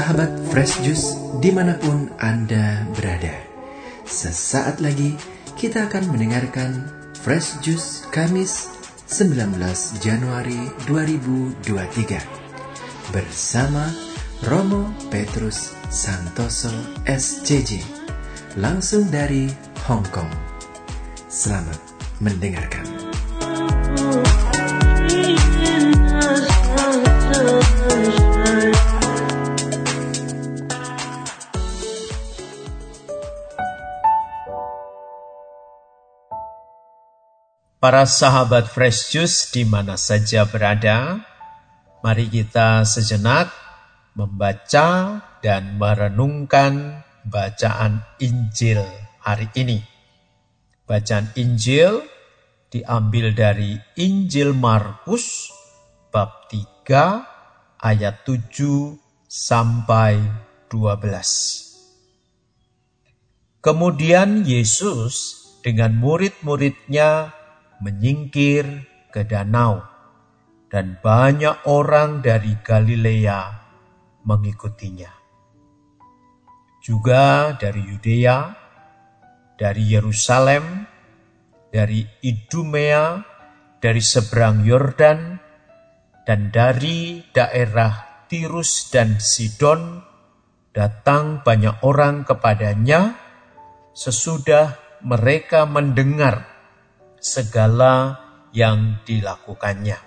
sahabat Fresh Juice di mana pun Anda berada. Sesaat lagi kita akan mendengarkan Fresh Juice Kamis 19 Januari 2023 bersama Romo Petrus Santoso SCJ langsung dari Hong Kong. Selamat mendengarkan. Para sahabat Fresh Juice di mana saja berada, mari kita sejenak membaca dan merenungkan bacaan Injil hari ini. Bacaan Injil diambil dari Injil Markus bab 3 ayat 7 sampai 12. Kemudian Yesus dengan murid-muridnya menyingkir ke danau, dan banyak orang dari Galilea mengikutinya. Juga dari Yudea, dari Yerusalem, dari Idumea, dari seberang Yordan, dan dari daerah Tirus dan Sidon, datang banyak orang kepadanya sesudah mereka mendengar segala yang dilakukannya.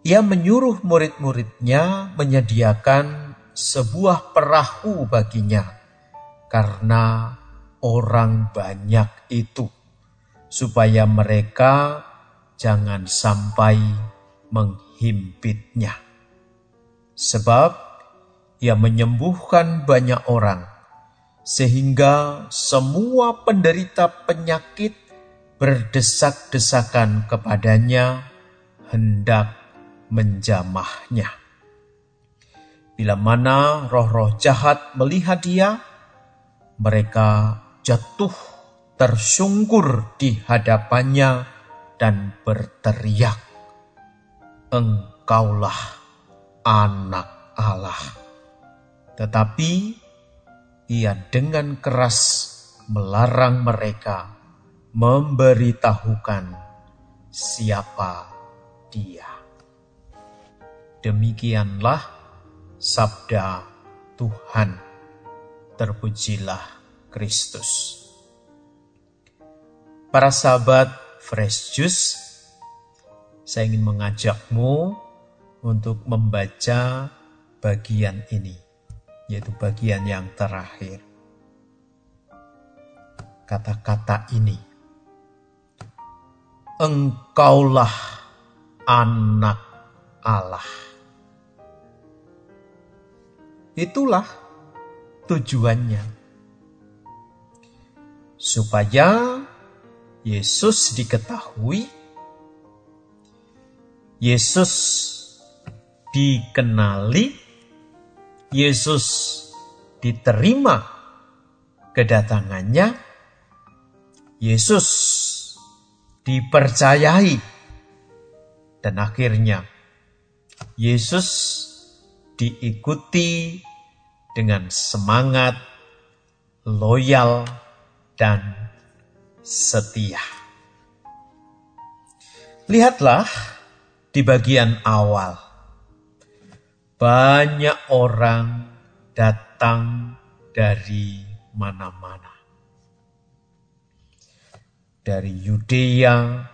Ia menyuruh murid-muridnya menyediakan sebuah perahu baginya karena orang banyak itu, supaya mereka jangan sampai menghimpitnya. Sebab ia menyembuhkan banyak orang, sehingga semua penderita penyakit berdesak-desakan kepadanya hendak menjamahnya. Bila mana roh-roh jahat melihat dia, mereka jatuh tersungkur di hadapannya dan berteriak, Engkaulah anak Allah. Tetapi ia dengan keras melarang mereka memberitahukan siapa dia. Demikianlah sabda Tuhan. Terpujilah Kristus. Para sahabat Fresh Juice, saya ingin mengajakmu untuk membaca bagian ini, yaitu bagian yang terakhir. Kata-kata ini Engkaulah anak Allah. Itulah tujuannya. Supaya Yesus diketahui, Yesus dikenali, Yesus diterima kedatangannya, Yesus dipercayai. Dan akhirnya Yesus diikuti dengan semangat, loyal, dan setia. Lihatlah di bagian awal. Banyak orang datang dari mana-mana dari Yudea,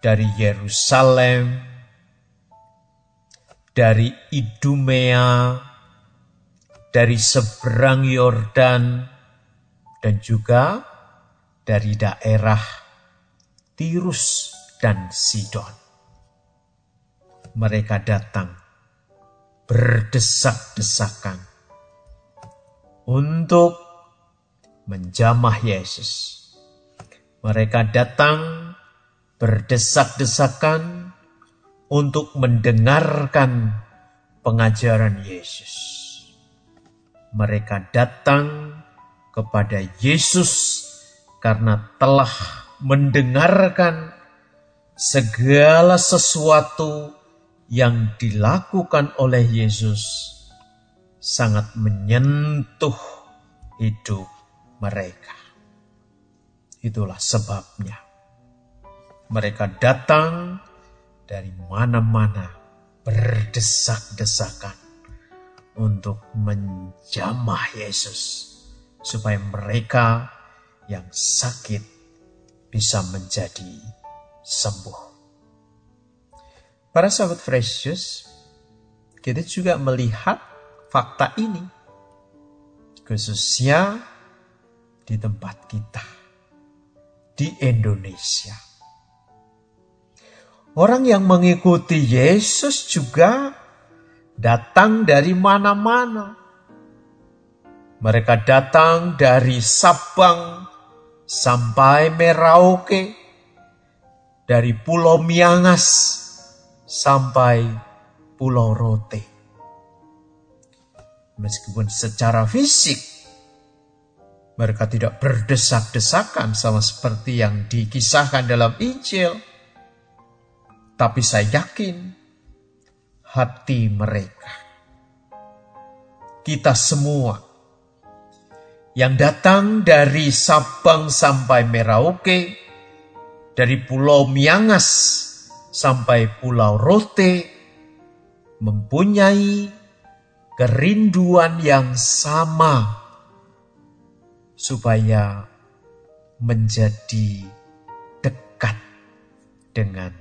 dari Yerusalem, dari Idumea, dari seberang Yordan, dan juga dari daerah Tirus dan Sidon. Mereka datang berdesak-desakan untuk menjamah Yesus mereka datang berdesak-desakan untuk mendengarkan pengajaran Yesus. Mereka datang kepada Yesus karena telah mendengarkan segala sesuatu yang dilakukan oleh Yesus sangat menyentuh hidup mereka. Itulah sebabnya mereka datang dari mana-mana berdesak-desakan untuk menjamah Yesus supaya mereka yang sakit bisa menjadi sembuh. Para sahabat Precious, kita juga melihat fakta ini, khususnya di tempat kita, di Indonesia. Orang yang mengikuti Yesus juga datang dari mana-mana. Mereka datang dari Sabang sampai Merauke, dari Pulau Miangas sampai Pulau Rote. Meskipun secara fisik mereka tidak berdesak-desakan sama seperti yang dikisahkan dalam Injil. Tapi saya yakin hati mereka. Kita semua yang datang dari Sabang sampai Merauke, dari Pulau Miangas sampai Pulau Rote mempunyai kerinduan yang sama supaya menjadi dekat dengan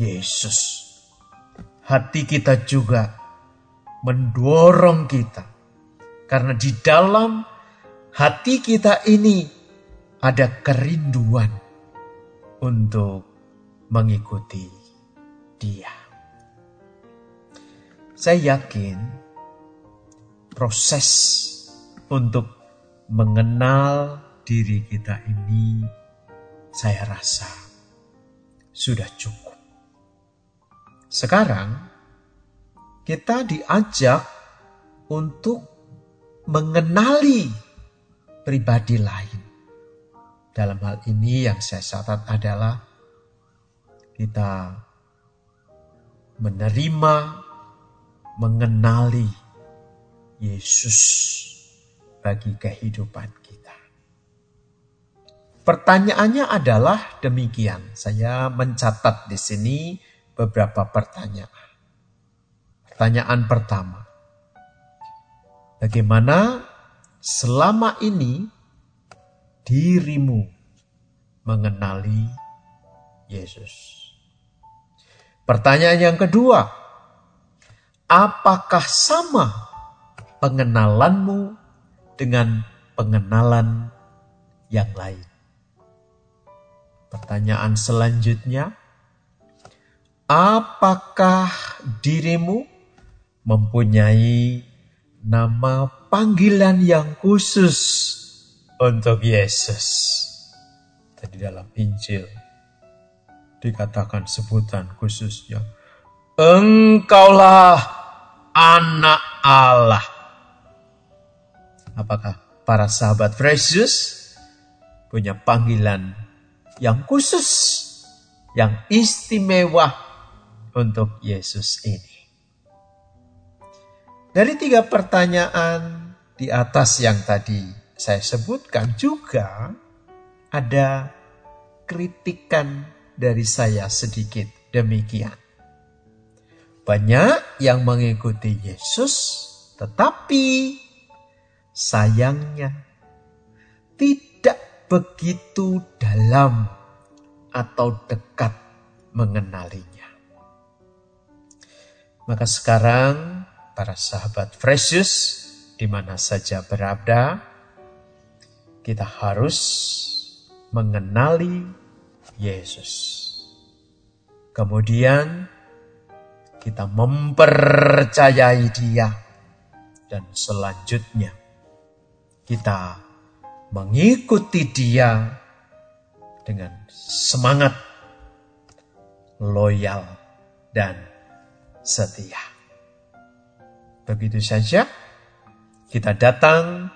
Yesus. Hati kita juga mendorong kita karena di dalam hati kita ini ada kerinduan untuk mengikuti dia. Saya yakin proses untuk mengenal diri kita ini saya rasa sudah cukup. Sekarang kita diajak untuk mengenali pribadi lain. Dalam hal ini yang saya catat adalah kita menerima, mengenali Yesus bagi kehidupan kita. Pertanyaannya adalah demikian. Saya mencatat di sini beberapa pertanyaan. Pertanyaan pertama. Bagaimana selama ini dirimu mengenali Yesus? Pertanyaan yang kedua, apakah sama pengenalanmu dengan pengenalan yang lain? Pertanyaan selanjutnya, apakah dirimu mempunyai nama panggilan yang khusus untuk Yesus? Tadi dalam Injil dikatakan sebutan khususnya. Engkaulah anak Allah. Apakah para sahabat Yesus punya panggilan yang khusus, yang istimewa untuk Yesus ini? Dari tiga pertanyaan di atas yang tadi saya sebutkan juga ada kritikan dari saya sedikit demikian. Banyak yang mengikuti Yesus, tetapi sayangnya tidak begitu dalam atau dekat mengenalinya. Maka sekarang para sahabat Precious di mana saja berada, kita harus mengenali Yesus. Kemudian kita mempercayai Dia, dan selanjutnya kita mengikuti Dia dengan semangat, loyal, dan setia. Begitu saja kita datang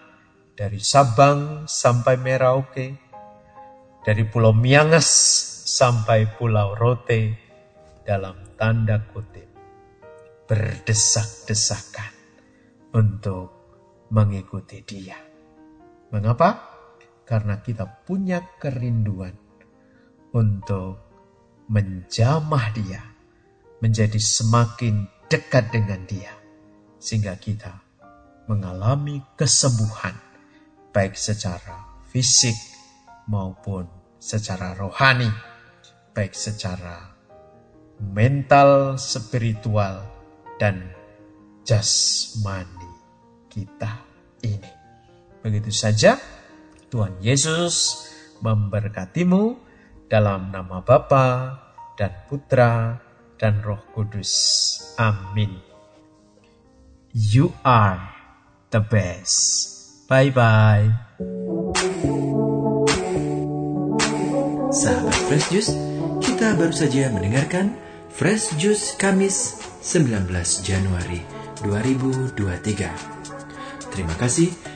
dari Sabang sampai Merauke dari Pulau Miangas sampai Pulau Rote dalam tanda kutip berdesak-desakan untuk mengikuti Dia. Mengapa? Karena kita punya kerinduan untuk menjamah Dia, menjadi semakin dekat dengan Dia, sehingga kita mengalami kesembuhan, baik secara fisik maupun secara rohani, baik secara mental, spiritual, dan jasmani kita ini. Begitu saja, Tuhan Yesus memberkatimu dalam nama Bapa dan Putra dan Roh Kudus. Amin. You are the best. Bye bye. Sahabat Fresh Juice, kita baru saja mendengarkan Fresh Juice Kamis 19 Januari 2023. Terima kasih